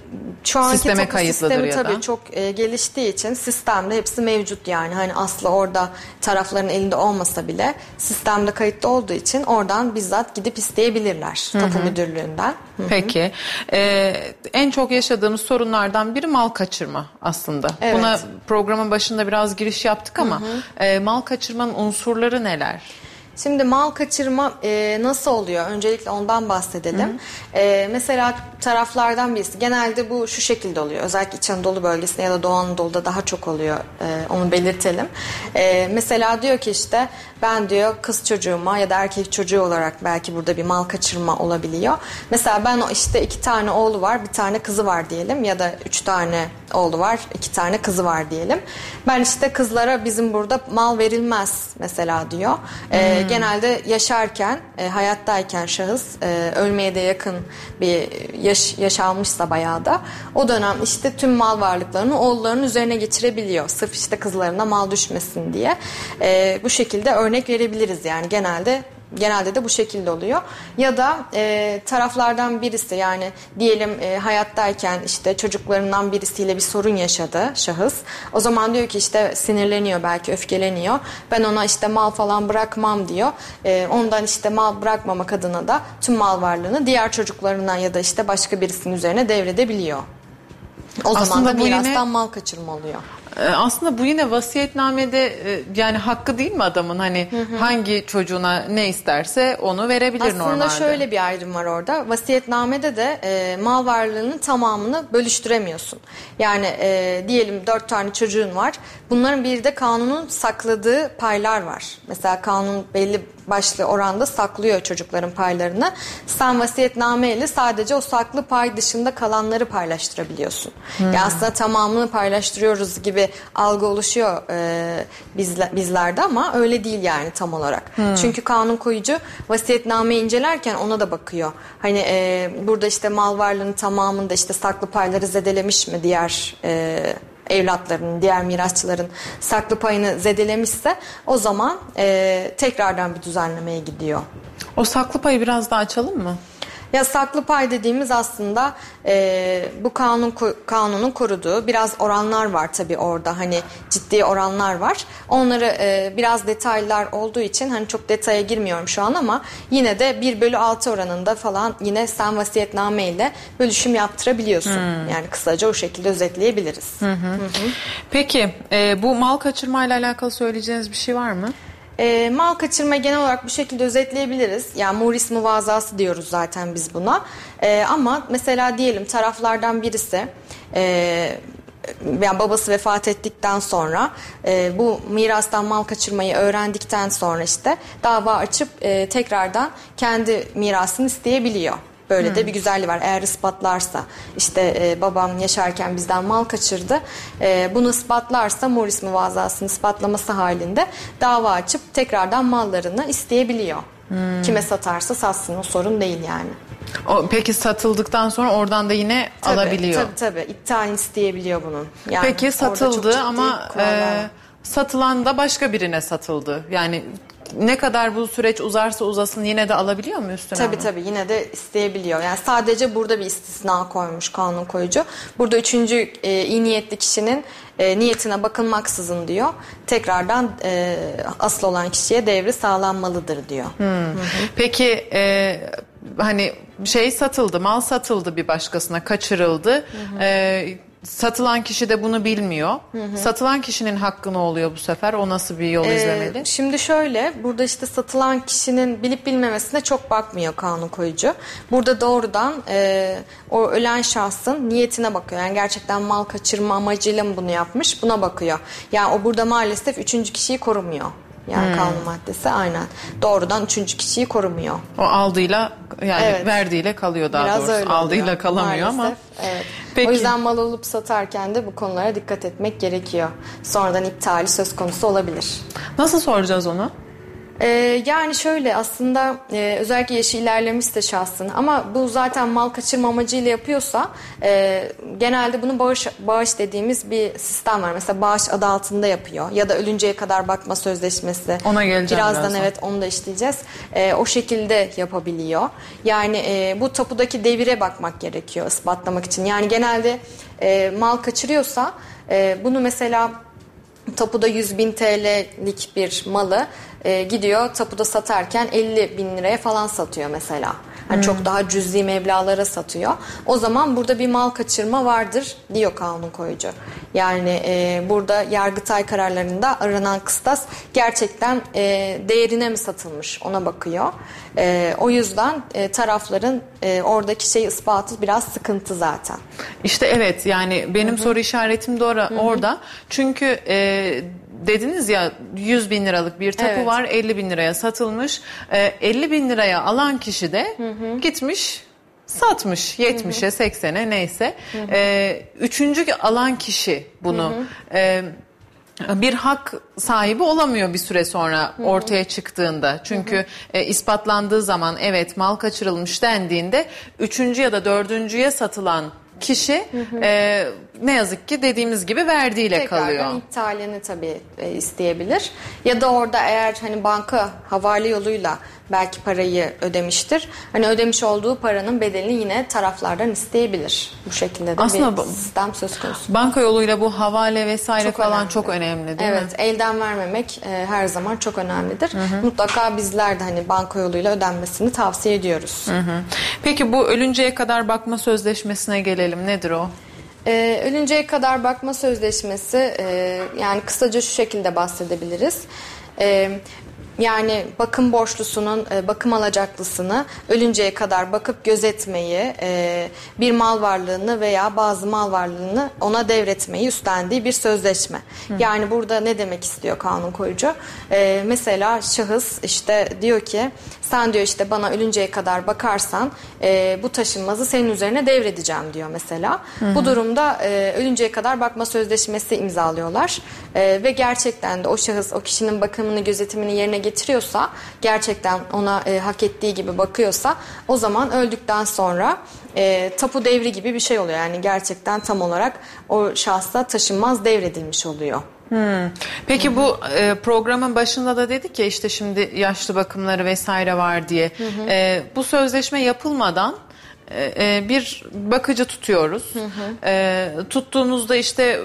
C: şu anki
B: Sisteme
C: tapu sistemi
B: ya da.
C: tabii çok e, geliştiği için sistemde hepsi mevcut yani. Hani aslı orada tarafların elinde olmasa bile sistemde kayıtlı olduğu için oradan bizzat gidip isteyebilirler tapu müdürlüğünden.
B: Peki. Ee, en çok yaşadığımız sorunlardan biri mal kaçırma aslında.
C: Evet.
B: Buna programın başında biraz giriş yaptık ama e, mal kaçırmanın unsurları neler?
C: Şimdi mal kaçırma e, nasıl oluyor? Öncelikle ondan bahsedelim. E, mesela taraflardan birisi genelde bu şu şekilde oluyor. Özellikle İç Anadolu bölgesinde ya da Doğu Anadolu'da daha çok oluyor. E, onu belirtelim. E, mesela diyor ki işte ben diyor kız çocuğuma ya da erkek çocuğu olarak belki burada bir mal kaçırma olabiliyor. Mesela ben işte iki tane oğlu var bir tane kızı var diyelim ya da üç tane oğlu var iki tane kızı var diyelim. Ben işte kızlara bizim burada mal verilmez mesela diyor. E, Genelde yaşarken e, hayattayken şahıs e, ölmeye de yakın bir yaş, yaşanmışsa bayağı da o dönem işte tüm mal varlıklarını oğullarının üzerine geçirebiliyor. Sırf işte kızlarına mal düşmesin diye. E, bu şekilde örnek verebiliriz yani genelde Genelde de bu şekilde oluyor. Ya da e, taraflardan birisi yani diyelim e, hayattayken işte çocuklarından birisiyle bir sorun yaşadı şahıs. O zaman diyor ki işte sinirleniyor belki öfkeleniyor. Ben ona işte mal falan bırakmam diyor. E, ondan işte mal bırakmamak adına da tüm mal varlığını diğer çocuklarına ya da işte başka birisinin üzerine devredebiliyor. O zaman
B: Aslında
C: da
B: bu yine-
C: mirastan mal kaçırma oluyor.
B: Ee, Aslında bu yine vasiyetnamede e, yani hakkı değil mi adamın hani hangi çocuğuna ne isterse onu verebilir
C: Aslında
B: normalde.
C: şöyle bir ayrım var orada. Vasiyetnamede de e, mal varlığının tamamını bölüştüremiyorsun. Yani e, diyelim dört tane çocuğun var. Bunların bir de kanunun sakladığı paylar var. Mesela kanun belli başlı oranda saklıyor çocukların paylarını. Sen vasiyetname ile sadece o saklı pay dışında kalanları paylaştırabiliyorsun. Yani aslında tamamını paylaştırıyoruz gibi algı oluşuyor e, bizle, bizlerde ama öyle değil yani tam olarak. Çünkü kanun koyucu vasiyetnameyi incelerken ona da bakıyor. Hani e, burada işte mal varlığının tamamında işte saklı payları zedelemiş mi diğer e, evlatlarının, diğer mirasçıların saklı payını zedelemişse o zaman e, tekrardan bir düzenlemeye gidiyor.
B: O saklı payı biraz daha açalım mı?
C: Ya saklı pay dediğimiz aslında e, bu kanun kanunun koruduğu biraz oranlar var tabii orada hani ciddi oranlar var. Onları e, biraz detaylar olduğu için hani çok detaya girmiyorum şu an ama yine de 1 bölü 6 oranında falan yine sen vasiyetname ile bölüşüm yaptırabiliyorsun. Yani kısaca o şekilde özetleyebiliriz.
B: Peki e, bu mal kaçırma ile alakalı söyleyeceğiniz bir şey var mı?
C: E, mal kaçırma genel olarak bu şekilde özetleyebiliriz. Yani muris muvazası diyoruz zaten biz buna. E, ama mesela diyelim taraflardan birisi e, yani babası vefat ettikten sonra e, bu mirastan mal kaçırmayı öğrendikten sonra işte dava açıp e, tekrardan kendi mirasını isteyebiliyor. Böyle de bir güzelliği var. Eğer ispatlarsa işte e, babam yaşarken bizden mal kaçırdı. E, bunu ispatlarsa Morris muvazasını ispatlaması halinde dava açıp tekrardan mallarını isteyebiliyor. Kime satarsa satsın o sorun değil yani.
B: O, peki satıldıktan sonra oradan da yine
C: Tabii,
B: alabiliyor.
C: Tabii tabii iptalini isteyebiliyor bunun. Yani
B: Peki satıldı ama e, satılan da başka birine satıldı. Yani ne kadar bu süreç uzarsa uzasın yine de alabiliyor mu üstüne?
C: Tabii
B: onu?
C: tabii yine de isteyebiliyor. Yani sadece burada bir istisna koymuş kanun koyucu. Burada üçüncü e, iyi niyetli kişinin e, niyetine bakılmaksızın diyor. Tekrardan e, asıl olan kişiye devri sağlanmalıdır diyor.
B: Peki e, hani şey satıldı, mal satıldı bir başkasına, kaçırıldı. E, satılan kişi de bunu bilmiyor. Satılan kişinin hakkı ne oluyor bu sefer? O nasıl bir yol
C: Ee,
B: izlemeli?
C: Şimdi şöyle burada işte satılan kişinin bilip bilmemesine çok bakmıyor kanun koyucu. Burada doğrudan e, o ölen şahsın niyetine bakıyor. Yani gerçekten mal kaçırma amacıyla mı bunu yapmış buna bakıyor. Yani o burada maalesef üçüncü kişiyi korumuyor. Yani kanun maddesi aynen. Doğrudan üçüncü kişiyi korumuyor.
B: O aldığıyla yani
C: Evet.
B: verdiğiyle kalıyor daha
C: Biraz
B: doğrusu. Aldığıyla
C: oluyor,
B: kalamıyor ama.
C: maalesef. Evet.
B: Peki.
C: O yüzden mal alıp satarken de bu konulara dikkat etmek gerekiyor. Sonradan iptali söz konusu olabilir.
B: Nasıl soracağız onu?
C: Ee, yani şöyle aslında e, özellikle yaşı ilerlemişse şahsın ama bu zaten mal kaçırma amacıyla yapıyorsa e, genelde bunu bağış, bağış dediğimiz bir sistem var. Mesela bağış adı altında yapıyor ya da ölünceye kadar bakma sözleşmesi.
B: Ona geleceğim
C: Birazdan
B: birazdan.
C: evet onu da işleyeceğiz. E, o şekilde yapabiliyor. Yani e, bu tapudaki devire bakmak gerekiyor ispatlamak için. Yani genelde e, mal kaçırıyorsa e, bunu mesela tapuda 100 bin TL'lik bir malı e, gidiyor tapuda satarken 50 bin liraya falan satıyor mesela. Yani çok daha cüzi meblağlara satıyor. O zaman burada bir mal kaçırma vardır diyor kanun koyucu. Yani e, burada Yargıtay kararlarında aranan kıstas gerçekten e, değerine mi satılmış ona bakıyor. E, o yüzden e, tarafların e, oradaki şey ispatı biraz sıkıntı zaten.
B: İşte evet yani benim soru işaretim de ora- orada. Çünkü e, dediniz ya 100 bin liralık bir tapu
C: Evet.
B: var 50 bin liraya satılmış. E, 50 bin liraya alan kişi de gitmiş satmış. 70'e 80'e neyse. E, üçüncü alan kişi bunu... e, bir hak sahibi olamıyor bir süre sonra ortaya çıktığında. Çünkü e, ispatlandığı zaman evet mal kaçırılmış dendiğinde üçüncü ya da dördüncüye satılan kişi e, ne yazık ki dediğimiz gibi verdiğiyle
C: Tekrardan
B: kalıyor.
C: iptalini tabii e, isteyebilir. Ya da orada eğer hani banka havale yoluyla belki parayı ödemiştir. Hani ödemiş olduğu paranın bedelini yine taraflardan isteyebilir. Bu şekilde de
B: Aslında
C: bir sistem söz konusu.
B: Banka yoluyla bu havale vesaire
C: Çok
B: falan
C: önemli.
B: çok önemli değil
C: evet,
B: mi?
C: elden vermemek e, her zaman çok önemlidir. Mutlaka bizler de hani banka yoluyla ödenmesini tavsiye ediyoruz.
B: Hı hı. Peki bu ölünceye kadar bakma sözleşmesine gelelim. Nedir o?
C: Ee, ölünceye kadar bakma sözleşmesi e, yani kısaca şu şekilde bahsedebiliriz. Ee, yani bakım borçlusunun e, bakım alacaklısını ölünceye kadar bakıp gözetmeyi, e, bir mal varlığını veya bazı mal varlığını ona devretmeyi üstlendiği bir sözleşme. Yani burada ne demek istiyor kanun koyucu? E, mesela şahıs işte diyor ki sen diyor işte bana ölünceye kadar bakarsan e, bu taşınmazı senin üzerine devredeceğim diyor mesela. Bu durumda e, ölünceye kadar bakma sözleşmesi imzalıyorlar E, ve gerçekten de o şahıs o kişinin bakımını gözetimini yerine getiriyorsa gerçekten ona e, hak ettiği gibi bakıyorsa o zaman öldükten sonra e, tapu devri gibi bir şey oluyor. Yani gerçekten tam olarak o şahsa taşınmaz devredilmiş oluyor.
B: Peki bu e, programın başında da dedik ya işte şimdi yaşlı bakımları vesaire var diye. E, bu sözleşme yapılmadan e, e, bir bakıcı tutuyoruz. E, tuttuğumuzda işte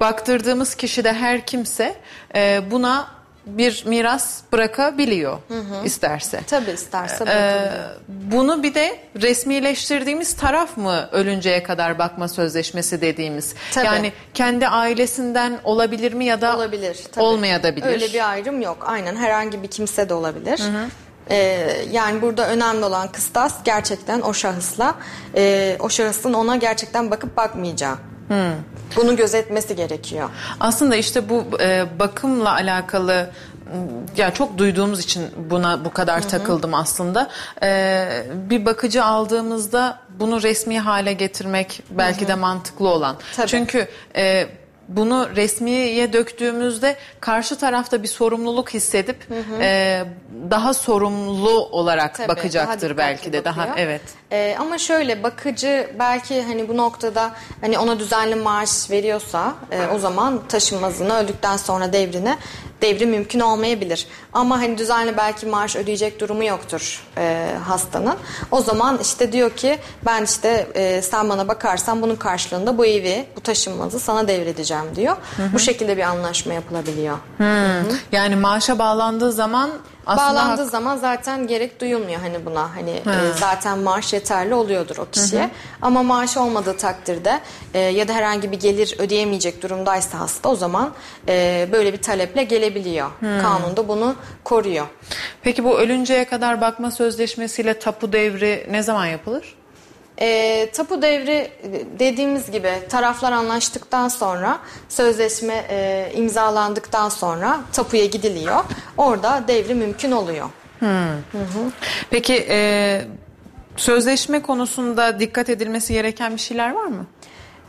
B: baktırdığımız kişi de her kimse e, buna bir miras bırakabiliyor isterse.
C: Tabii isterse
B: Ee, bunu bir de resmileştirdiğimiz taraf mı ölünceye kadar bakma sözleşmesi dediğimiz?
C: Tabii.
B: Yani kendi ailesinden olabilir mi ya da
C: olabilir. tabii.
B: olmayabilir.
C: Öyle bir ayrım yok. Aynen herhangi bir kimse de olabilir. Ee, yani burada önemli olan kıstas gerçekten o şahısla e, o şahısın ona gerçekten bakıp bakmayacağı. Bunu gözetmesi gerekiyor.
B: Aslında işte bu e, bakımla alakalı ya çok duyduğumuz için buna bu kadar takıldım aslında. E, bir bakıcı aldığımızda bunu resmi hale getirmek belki de mantıklı olan.
C: Tabii.
B: Çünkü e, bunu resmiye döktüğümüzde karşı tarafta bir sorumluluk hissedip e, daha sorumlu olarak
C: Tabii,
B: bakacaktır
C: daha
B: belki de daha
C: bakıyor.
B: evet.
C: Ee, ama şöyle bakıcı belki hani bu noktada hani ona düzenli maaş veriyorsa e, o zaman taşınmazını öldükten sonra devrini devri mümkün olmayabilir. Ama hani düzenli belki maaş ödeyecek durumu yoktur e, hastanın. O zaman işte diyor ki ben işte e, sen bana bakarsan bunun karşılığında bu evi, bu taşınmazı sana devredeceğim diyor. Bu şekilde bir anlaşma yapılabiliyor.
B: Yani maaşa bağlandığı zaman aslında
C: Bağlandığı
B: hak-
C: zaman zaten gerek duyulmuyor hani buna. Hani e, zaten maaş yeterli oluyordur o kişiye. Ama maaş olmadığı takdirde e, ya da herhangi bir gelir ödeyemeyecek durumdaysa hasta o zaman e, böyle bir taleple gelebiliyor. Kanunda bunu koruyor.
B: Peki bu ölünceye kadar bakma sözleşmesiyle tapu devri ne zaman yapılır?
C: E, tapu devri dediğimiz gibi taraflar anlaştıktan sonra sözleşme e, imzalandıktan sonra tapuya gidiliyor. Orada devri mümkün oluyor.
B: Peki e, sözleşme konusunda dikkat edilmesi gereken bir şeyler var mı?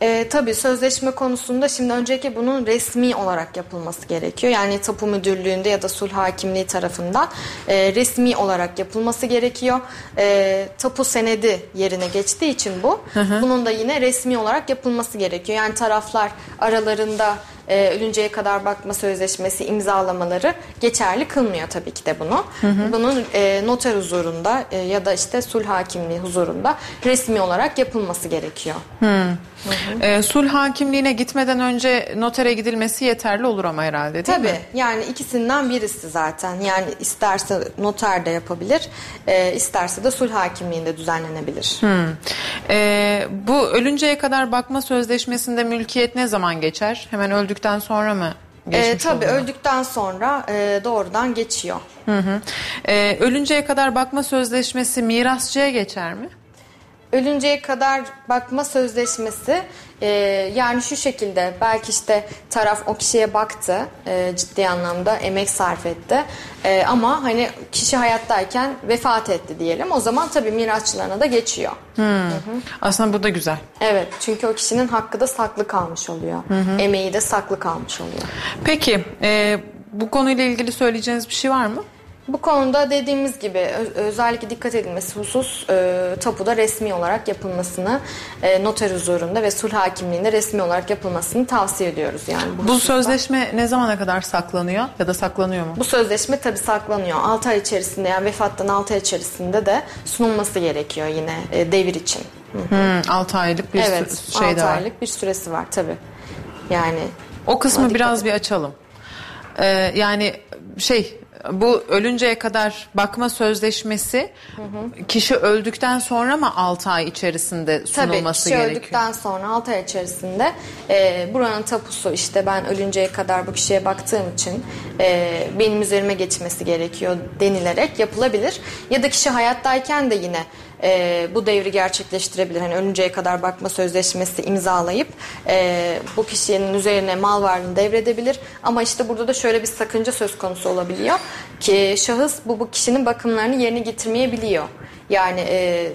C: E, tabii sözleşme konusunda şimdi önceki bunun resmi olarak yapılması gerekiyor. Yani tapu müdürlüğünde ya da sulh hakimliği tarafından e, resmi olarak yapılması gerekiyor. E, tapu senedi yerine geçtiği için bu. Bunun da yine resmi olarak yapılması gerekiyor. Yani taraflar aralarında e, ölünceye kadar bakma sözleşmesi imzalamaları geçerli kılmıyor tabii ki de bunu. Bunun e, noter huzurunda e, ya da işte sulh hakimliği huzurunda resmi olarak yapılması gerekiyor.
B: E, sulh hakimliğine gitmeden önce notere gidilmesi yeterli olur ama herhalde değil
C: Tabii
B: mi?
C: yani ikisinden birisi zaten. Yani isterse noter de yapabilir, e, isterse de sulh hakimliğinde düzenlenebilir.
B: E, bu ölünceye kadar bakma sözleşmesinde mülkiyet ne zaman geçer? Hemen öldükten sonra mı
C: E,
B: geçmiş
C: tabii
B: oluyor?
C: öldükten sonra e, doğrudan geçiyor.
B: Hı hı. E, ölünceye kadar bakma sözleşmesi mirasçıya geçer mi?
C: Ölünceye kadar bakma sözleşmesi e, yani şu şekilde belki işte taraf o kişiye baktı e, ciddi anlamda emek sarf etti E, ama hani kişi hayattayken vefat etti diyelim o zaman tabii mirasçılarına da geçiyor.
B: Aslında bu da güzel.
C: Evet çünkü o kişinin hakkı da saklı kalmış oluyor. Emeği de saklı kalmış oluyor.
B: Peki e, bu konuyla ilgili söyleyeceğiniz bir şey var mı?
C: Bu konuda dediğimiz gibi özellikle dikkat edilmesi husus e, tapuda resmi olarak yapılmasını e, noter huzurunda ve sulh hakimliğinde resmi olarak yapılmasını tavsiye ediyoruz yani.
B: Bu
C: hususta.
B: sözleşme ne zamana kadar saklanıyor ya da saklanıyor mu?
C: Bu sözleşme tabii saklanıyor. 6 ay içerisinde yani vefattan 6 ay içerisinde de sunulması gerekiyor yine e, devir için. Hı.
B: 6 aylık bir
C: evet,
B: şey
C: 6
B: de var.
C: aylık bir süresi var tabii. Yani
B: O kısmı biraz
C: dikkat
B: bir açalım. Ee, yani şey bu ölünceye kadar bakma sözleşmesi kişi öldükten sonra mı 6 ay içerisinde
C: Tabii
B: sunulması
C: kişi
B: gerekiyor?
C: öldükten sonra 6 ay içerisinde e, buranın tapusu işte ben ölünceye kadar bu kişiye baktığım için e, benim üzerime geçmesi gerekiyor denilerek yapılabilir. Ya da kişi hayattayken de yine e, bu devri gerçekleştirebilir. Hani ölünceye kadar bakma sözleşmesi imzalayıp e, bu kişinin üzerine mal varlığını devredebilir. Ama işte burada da şöyle bir sakınca söz konusu olabiliyor ki şahıs bu, bu kişinin bakımlarını yerine getirmeyebiliyor. Yani e,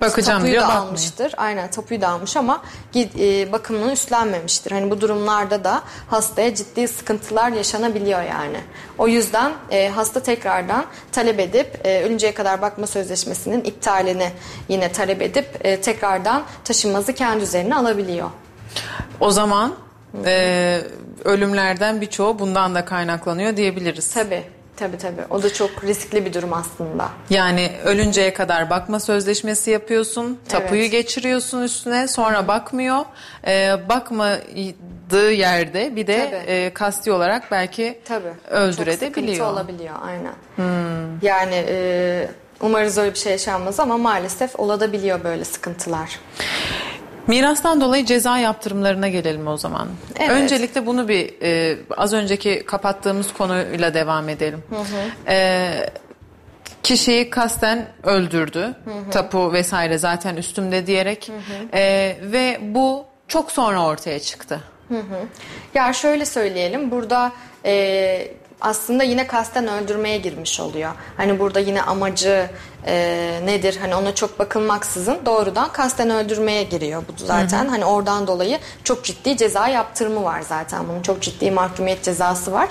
B: Bakacağım
C: tapuyu
B: diyor,
C: da
B: bakmıyor.
C: almıştır. Aynen tapuyu da almış ama e, bakımını üstlenmemiştir. Hani bu durumlarda da hastaya ciddi sıkıntılar yaşanabiliyor yani. O yüzden e, hasta tekrardan talep edip e, ölünceye kadar bakma sözleşmesinin iptalini yine talep edip e, tekrardan taşınmazı kendi üzerine alabiliyor.
B: O zaman e, ölümlerden birçoğu bundan da kaynaklanıyor diyebiliriz.
C: Tabii. Tabii tabii. O da çok riskli bir durum aslında.
B: Yani ölünceye kadar bakma sözleşmesi yapıyorsun, tapuyu
C: Evet.
B: geçiriyorsun üstüne, sonra bakmıyor. Ee, bakmadığı yerde bir de
C: Tabii.
B: e, kasti olarak belki
C: Tabii. Çok
B: öldürebiliyor.
C: sıkıntı olabiliyor aynen. Yani e, umarız öyle bir şey yaşanmaz ama maalesef olabiliyor böyle sıkıntılar.
B: Mirastan dolayı ceza yaptırımlarına gelelim o zaman.
C: Evet.
B: Öncelikle bunu bir e, az önceki kapattığımız konuyla devam edelim. E, kişiyi kasten öldürdü. Tapu vesaire zaten üstümde diyerek. E, ve bu çok sonra ortaya çıktı.
C: Ya şöyle söyleyelim burada e, aslında yine kasten öldürmeye girmiş oluyor. Hani burada yine amacı e, nedir hani ona çok bakılmaksızın doğrudan kasten öldürmeye giriyor bu zaten. Hani oradan dolayı çok ciddi ceza yaptırımı var zaten bunun çok ciddi mahkumiyet cezası var.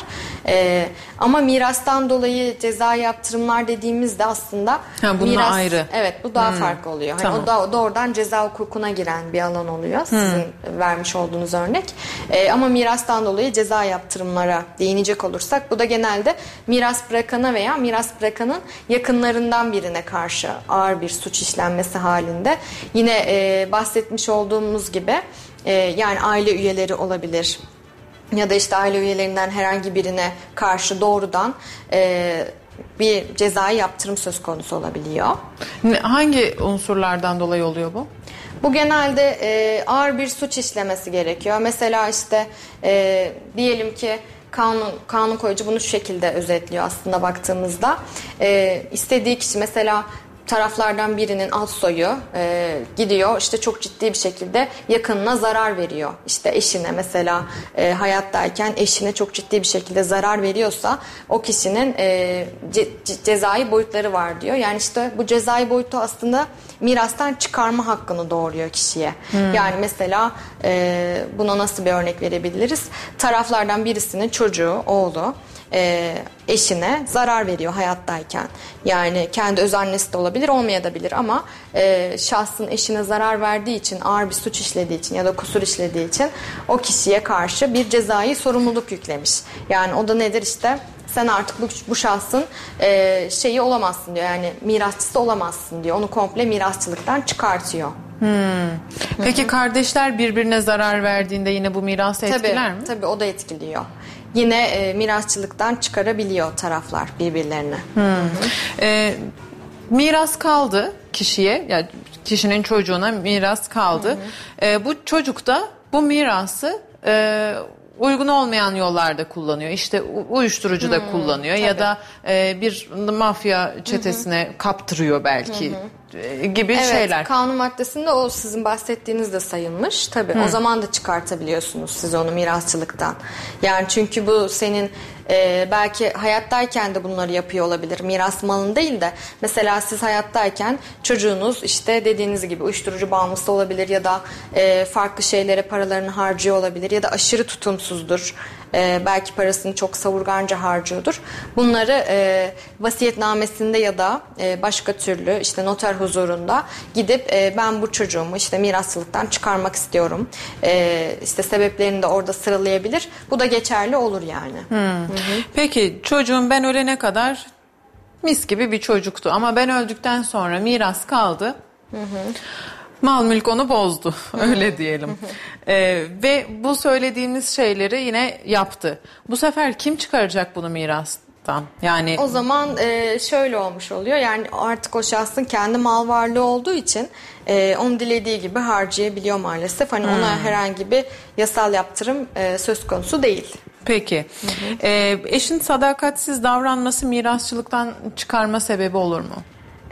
C: E, ama mirastan dolayı ceza yaptırımlar dediğimizde aslında
B: Ha, bununla ayrı.
C: Evet bu daha farklı oluyor. Hani
B: Tamam.
C: o da doğrudan ceza hukukuna giren bir alan oluyor. Sizin vermiş olduğunuz örnek. Ee, ama mirastan dolayı ceza yaptırımlara değinecek olursak bu da genelde miras bırakana veya miras bırakanın yakınlarından birine karşı ağır bir suç işlenmesi halinde. Yine e, bahsetmiş olduğumuz gibi e, yani aile üyeleri olabilir ya da işte aile üyelerinden herhangi birine karşı doğrudan e, bir cezai yaptırım söz konusu olabiliyor.
B: Hangi unsurlardan dolayı oluyor bu?
C: Bu genelde e, ağır bir suç işlemesi gerekiyor. Mesela işte e, diyelim ki kanun kanun koyucu bunu şu şekilde özetliyor aslında baktığımızda. E, istediği kişi mesela taraflardan birinin alt soyu e, gidiyor işte çok ciddi bir şekilde yakınına zarar veriyor. İşte eşine mesela e, hayattayken eşine çok ciddi bir şekilde zarar veriyorsa o kişinin e, ce, cezai boyutları var diyor. Yani işte bu cezai boyutu aslında mirastan çıkarma hakkını doğuruyor kişiye. Hmm. Yani mesela e, buna nasıl bir örnek verebiliriz? Taraflardan birisinin çocuğu, oğlu e, eşine zarar veriyor hayattayken. Yani kendi öz annesi de olabilir olmayabilir ama e, şahsın eşine zarar verdiği için ağır bir suç işlediği için ya da kusur işlediği için o kişiye karşı bir cezai sorumluluk yüklemiş. Yani o da nedir işte sen artık bu, bu şahsın e, şeyi olamazsın diyor. Yani mirasçısı olamazsın diyor. Onu komple mirasçılıktan çıkartıyor. Hmm.
B: Peki Hı-hı. kardeşler birbirine zarar verdiğinde yine bu mirası etkiler
C: mi? Tabii o da etkiliyor. Yine e, mirasçılıktan çıkarabiliyor taraflar birbirlerine. Hmm.
B: E, miras kaldı kişiye, yani kişinin çocuğuna miras kaldı. E, bu çocuk da bu mirası e, uygun olmayan yollarda kullanıyor. İşte uyuşturucu da hmm, kullanıyor tabii. ya da e, bir mafya çetesine hı hı. kaptırıyor belki. Hı hı gibi
C: evet,
B: şeyler.
C: Kanun maddesinde o sizin bahsettiğiniz de sayılmış. Tabii Hı. o zaman da çıkartabiliyorsunuz siz onu mirasçılıktan. Yani çünkü bu senin e, belki hayattayken de bunları yapıyor olabilir. Miras malın değil de mesela siz hayattayken çocuğunuz işte dediğiniz gibi uyuşturucu bağımlısı olabilir ya da e, farklı şeylere paralarını harcıyor olabilir ya da aşırı tutumsuzdur e, belki parasını çok savurganca harcıyordur. Bunları e, vasiyetnamesinde ya da e, başka türlü işte noter huzurunda gidip e, ben bu çocuğumu işte mirasçılıktan çıkarmak istiyorum. E, işte sebeplerini de orada sıralayabilir. Bu da geçerli olur yani. Hmm.
B: Peki çocuğum ben ölene kadar mis gibi bir çocuktu ama ben öldükten sonra miras kaldı. Hı hı. Mal mülk onu bozdu öyle diyelim. ee, ve bu söylediğimiz şeyleri yine yaptı. Bu sefer kim çıkaracak bunu mirastan?
C: Yani o zaman e, şöyle olmuş oluyor. Yani artık o şahsın kendi mal varlığı olduğu için e, onu dilediği gibi harcayabiliyor maalesef. Hani hmm. ona herhangi bir yasal yaptırım e, söz konusu değil.
B: Peki. Hı hı. E, eşin sadakatsiz davranması mirasçılıktan çıkarma sebebi olur mu?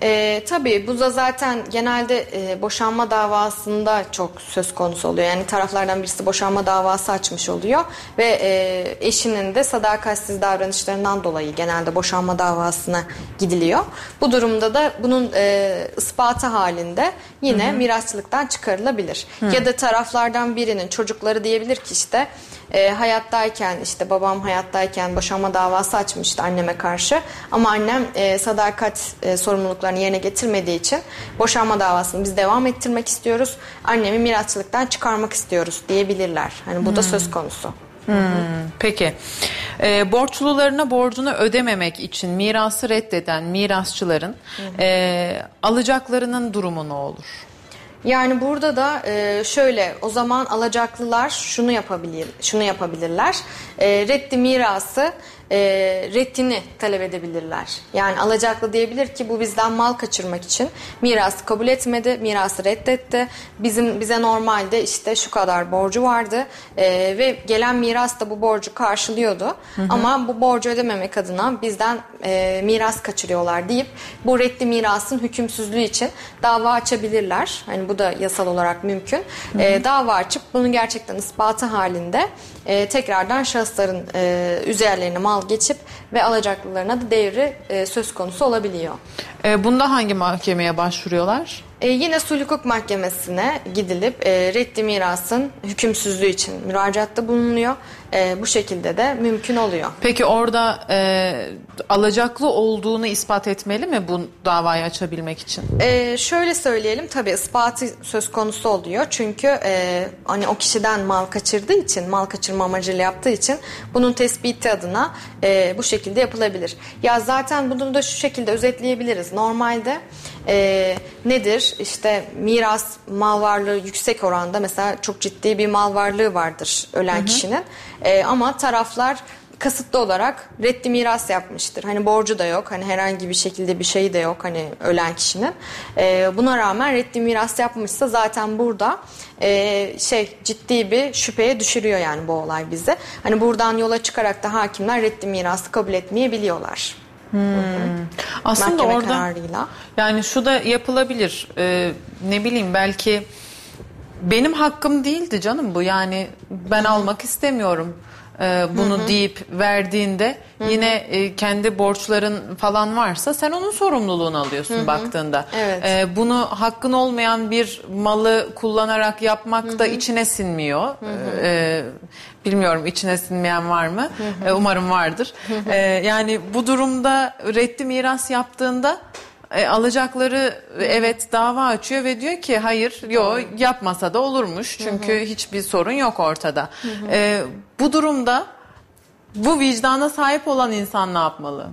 C: E, tabii bu da zaten genelde e, boşanma davasında çok söz konusu oluyor. Yani taraflardan birisi boşanma davası açmış oluyor ve e, eşinin de sadakatsiz davranışlarından dolayı genelde boşanma davasına gidiliyor. Bu durumda da bunun e, ispatı halinde yine Hı-hı. mirasçılıktan çıkarılabilir. Hı. Ya da taraflardan birinin çocukları diyebilir ki işte e, hayattayken işte babam hayattayken boşanma davası açmıştı anneme karşı. Ama annem e, sadakat e, sorumluluklarını yerine getirmediği için boşanma davasını biz devam ettirmek istiyoruz. Annemi mirasçılıktan çıkarmak istiyoruz diyebilirler. Hani bu hmm. da söz konusu.
B: Hmm, peki. E, borçlularına borcunu ödememek için mirası reddeden mirasçıların e, alacaklarının durumu ne olur?
C: Yani burada da e, şöyle o zaman alacaklılar şunu yapabilir, şunu yapabilirler. E, reddi mirası e, reddini talep edebilirler. Yani alacaklı diyebilir ki bu bizden mal kaçırmak için mirası kabul etmedi, mirası reddetti. Bizim bize normalde işte şu kadar borcu vardı e, ve gelen miras da bu borcu karşılıyordu. Hı hı. Ama bu borcu ödememek adına bizden e, miras kaçırıyorlar deyip bu reddi mirasın hükümsüzlüğü için dava açabilirler. Hani bu da yasal olarak mümkün. Hı hı. E, dava açıp bunun gerçekten ispatı halinde e, tekrardan şahısların e, üzerlerine mal geçip ve alacaklılarına da devri e, söz konusu olabiliyor.
B: E, bunda hangi mahkemeye başvuruyorlar?
C: E, yine sulh hukuk mahkemesine gidilip e, reddi mirasın hükümsüzlüğü için müracaatta bulunuyor. E, bu şekilde de mümkün oluyor.
B: Peki orada e, alacaklı olduğunu ispat etmeli mi bu davayı açabilmek için?
C: E, şöyle söyleyelim tabii ispatı söz konusu oluyor. Çünkü e, hani o kişiden mal kaçırdığı için, mal kaçırma amacıyla yaptığı için bunun tespiti adına e, bu şekilde yapılabilir. Ya zaten bunu da şu şekilde özetleyebiliriz. Normalde e, nedir? İşte miras mal varlığı yüksek oranda mesela çok ciddi bir mal varlığı vardır ölen hı hı. kişinin. E, ama taraflar kasıtlı olarak reddi miras yapmıştır. Hani borcu da yok. Hani herhangi bir şekilde bir şey de yok hani ölen kişinin. E, buna rağmen reddi miras yapmışsa zaten burada e, şey ciddi bir şüpheye düşürüyor yani bu olay bizi. Hani buradan yola çıkarak da hakimler reddi mirası kabul etmeyebiliyorlar.
B: Aslında
C: Mahkeme
B: orada
C: kararıyla.
B: yani şu da yapılabilir. Ee, ne bileyim belki benim hakkım değildi canım bu. Yani ben almak istemiyorum. Ee, bunu deyip verdiğinde yine e, kendi borçların falan varsa sen onun sorumluluğunu alıyorsun baktığında.
C: Evet.
B: Ee, bunu hakkın olmayan bir malı kullanarak yapmak da içine sinmiyor. Ee, bilmiyorum içine sinmeyen var mı? Ee, umarım vardır. Ee, yani bu durumda reddi miras yaptığında e, alacakları evet dava açıyor ve diyor ki hayır yo yapmasa da olurmuş çünkü hiçbir sorun yok ortada. E, bu durumda bu vicdana sahip olan insan ne yapmalı?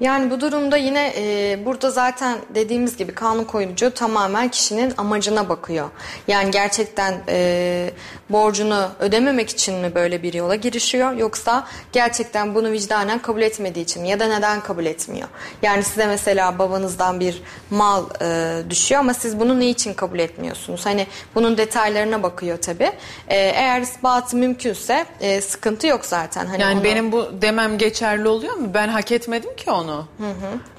C: Yani bu durumda yine e, burada zaten dediğimiz gibi kanun koyucu tamamen kişinin amacına bakıyor. Yani gerçekten e, borcunu ödememek için mi böyle bir yola girişiyor yoksa gerçekten bunu vicdanen kabul etmediği için mi ya da neden kabul etmiyor? Yani size mesela babanızdan bir mal e, düşüyor ama siz bunu ne için kabul etmiyorsunuz? Hani bunun detaylarına bakıyor tabii. E, eğer ispatı mümkünse e, sıkıntı yok zaten. Hani
B: Yani
C: onu-
B: benim bu demem geçerli oluyor mu? Ben hak etmedim ki onu.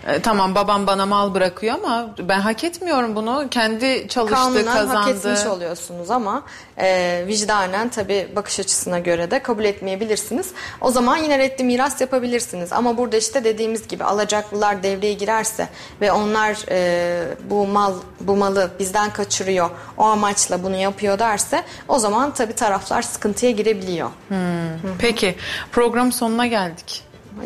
B: E, tamam babam bana mal bırakıyor ama ben hak etmiyorum bunu. Kendi çalıştı,
C: kanunen
B: kazandı.
C: hak etmiş oluyorsunuz ama e, vicdanen tabi bakış açısına göre de kabul etmeyebilirsiniz. O zaman yine reddi miras yapabilirsiniz. Ama burada işte dediğimiz gibi alacaklılar devreye girerse ve onlar e, bu mal bu malı bizden kaçırıyor o amaçla bunu yapıyor derse o zaman tabi taraflar sıkıntıya girebiliyor.
B: Peki program sonuna geldik.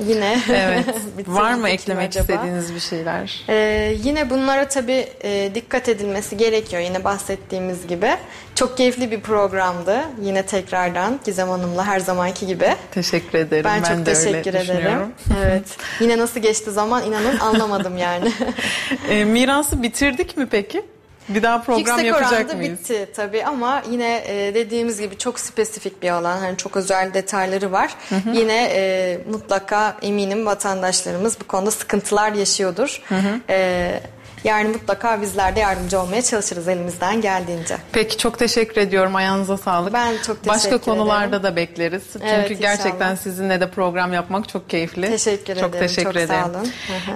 C: Yine
B: Evet. Var mı eklemek
C: acaba?
B: istediğiniz bir şeyler?
C: Ee, yine bunlara tabii e, dikkat edilmesi gerekiyor yine bahsettiğimiz gibi. Çok keyifli bir programdı. Yine tekrardan Gizem Hanım'la her zamanki gibi.
B: Teşekkür ederim.
C: Ben,
B: Ben,
C: çok
B: de öyle
C: teşekkür ederim.
B: düşünüyorum.
C: Evet. Yine nasıl geçti zaman inanın anlamadım yani.
B: E, mirası bitirdik mi peki? Bir daha program
C: Yüksek
B: yapacak
C: oranda
B: mıyız?
C: bitti tabii ama yine e, dediğimiz gibi çok spesifik bir alan. Hani çok özel detayları var. Yine e, mutlaka eminim vatandaşlarımız bu konuda sıkıntılar yaşıyordur. E, yani mutlaka bizler de yardımcı olmaya çalışırız elimizden geldiğince.
B: Peki çok teşekkür ediyorum. Ayağınıza sağlık.
C: Ben çok teşekkür
B: Başka konularda
C: ederim.
B: da bekleriz. Çünkü
C: Evet,
B: gerçekten
C: inşallah.
B: sizinle de program yapmak çok keyifli.
C: Teşekkür
B: çok
C: ederim,
B: Teşekkür
C: çok
B: ederim.
C: sağ olun.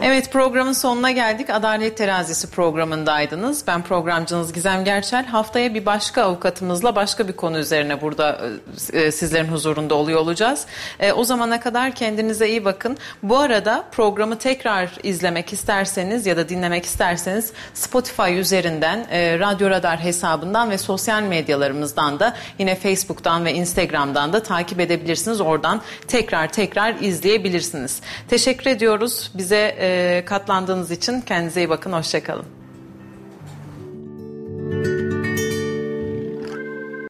B: Evet programın sonuna geldik. Adalet Terazisi programındaydınız. Ben programcınız Gizem Gerçel. Haftaya bir başka avukatımızla başka bir konu üzerine burada e, sizlerin huzurunda oluyor olacağız. E, o zamana kadar kendinize iyi bakın. Bu arada programı tekrar izlemek isterseniz ya da dinlemek isterseniz dilerseniz Spotify üzerinden, e, Radyo Radar hesabından ve sosyal medyalarımızdan da yine Facebook'tan ve Instagram'dan da takip edebilirsiniz. Oradan tekrar tekrar izleyebilirsiniz. Teşekkür ediyoruz bize e, katlandığınız için. Kendinize iyi bakın, hoşçakalın.